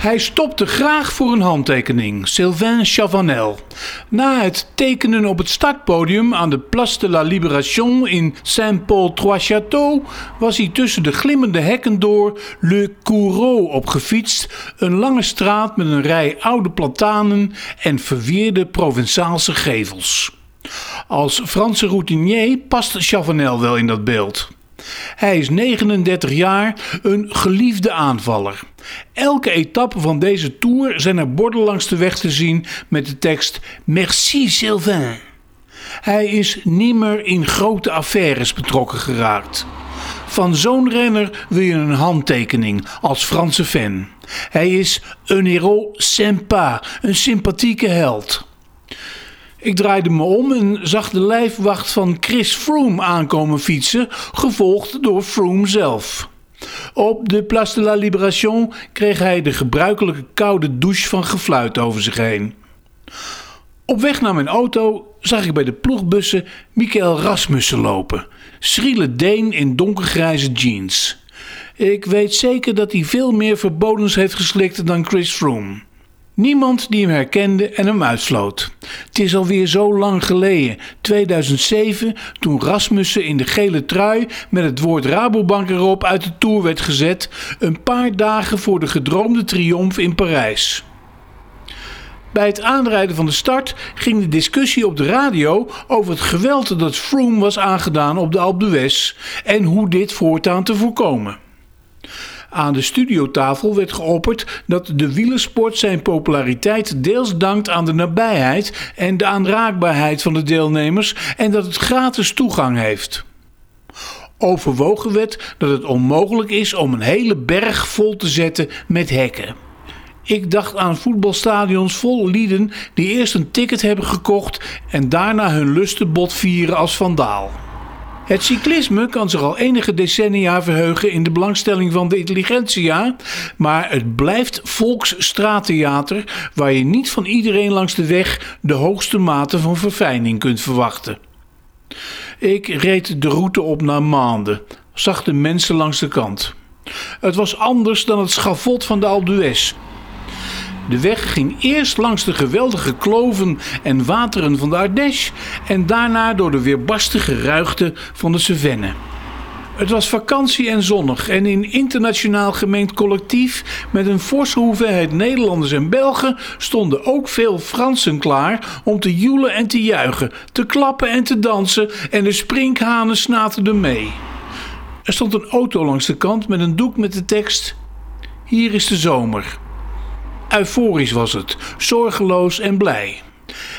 Hij stopte graag voor een handtekening, Sylvain Chavanel. Na het tekenen op het startpodium aan de Place de la Libération in Saint-Paul-Trois-Châteaux was hij tussen de glimmende hekken door Le Coureau opgefietst, een lange straat met een rij oude platanen en verweerde Provençaalse gevels. Als Franse routinier past Chavanel wel in dat beeld. Hij is 39 jaar, een geliefde aanvaller. Elke etappe van deze tour zijn er borden langs de weg te zien met de tekst Merci Sylvain. Hij is nimmer in grote affaires betrokken geraakt. Van zo'n renner wil je een handtekening als Franse fan. Hij is een héros sympa, een sympathieke held. Ik draaide me om en zag de lijfwacht van Chris Froome aankomen fietsen, gevolgd door Froome zelf. Op de Place de la Libération kreeg hij de gebruikelijke koude douche van gefluit over zich heen. Op weg naar mijn auto zag ik bij de ploegbussen Michael Rasmussen lopen. Schriele Deen in donkergrijze jeans. Ik weet zeker dat hij veel meer verbodens heeft geslikt dan Chris Froome. Niemand die hem herkende en hem uitsloot. Het is alweer zo lang geleden, 2007, toen Rasmussen in de gele trui met het woord Rabobank erop uit de Tour werd gezet, een paar dagen voor de gedroomde triomf in Parijs. Bij het aanrijden van de start ging de discussie op de radio over het geweld dat Froome was aangedaan op de Alpe d'Huez en hoe dit voortaan te voorkomen. Aan de studiotafel werd geopperd dat de wielersport zijn populariteit deels dankt aan de nabijheid en de aanraakbaarheid van de deelnemers en dat het gratis toegang heeft. Overwogen werd dat het onmogelijk is om een hele berg vol te zetten met hekken. Ik dacht aan voetbalstadions vol lieden die eerst een ticket hebben gekocht en daarna hun lustenbod vieren als vandaal. Het cyclisme kan zich al enige decennia verheugen in de belangstelling van de intelligentsia, maar het blijft volksstraattheater waar je niet van iedereen langs de weg de hoogste mate van verfijning kunt verwachten. Ik reed de route op naar Maanden, zag de mensen langs de kant. Het was anders dan het schavot van de Alpe. De weg ging eerst langs de geweldige kloven en wateren van de Ardèche en daarna door de weerbarstige ruigte van de Cevennes. Het was vakantie en zonnig en in internationaal gemengd collectief met een forse hoeveelheid Nederlanders en Belgen stonden ook veel Fransen klaar om te joelen en te juichen, te klappen en te dansen en de sprinkhanen snaterden mee. Er stond een auto langs de kant met een doek met de tekst: Hier is de zomer. Euforisch was het, zorgeloos en blij.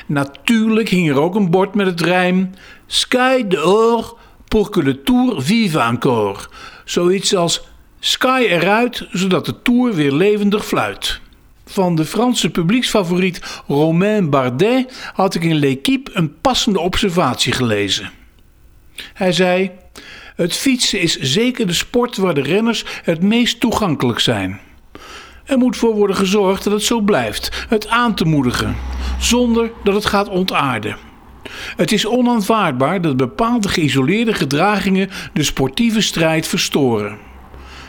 Natuurlijk hing er ook een bord met het rijm: Sky dehors pour que le tour vive encore. Zoiets als Sky eruit, zodat de tour weer levendig fluit. Van de Franse publieksfavoriet Romain Bardet had ik in L'Equipe een passende observatie gelezen. Hij zei: Het fietsen is zeker de sport waar de renners het meest toegankelijk zijn. Er moet voor worden gezorgd dat het zo blijft, het aan te moedigen, zonder dat het gaat ontaarden. Het is onaanvaardbaar dat bepaalde geïsoleerde gedragingen de sportieve strijd verstoren.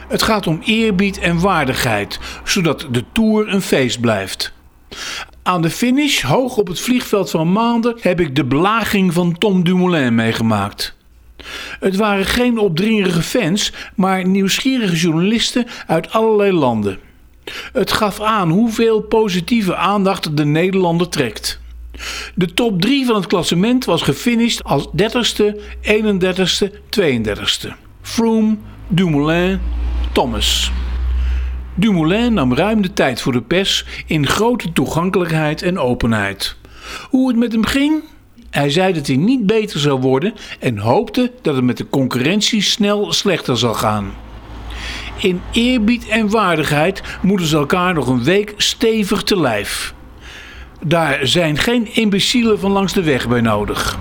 Het gaat om eerbied en waardigheid, zodat de Tour een feest blijft. Aan de finish, hoog op het vliegveld van Maanden, heb ik de belaging van Tom Dumoulin meegemaakt. Het waren geen opdringerige fans, maar nieuwsgierige journalisten uit allerlei landen. Het gaf aan hoeveel positieve aandacht de Nederlander trekt. De top 3 van het klassement was gefinished als 30ste, 31ste, 32ste. Froome, Dumoulin, Thomas. Dumoulin nam ruim de tijd voor de pers in grote toegankelijkheid en openheid. Hoe het met hem ging? Hij zei dat hij niet beter zou worden en hoopte dat het met de concurrentie snel slechter zal gaan. In eerbied en waardigheid moeten ze elkaar nog een week stevig te lijf. Daar zijn geen imbecielen van langs de weg bij nodig.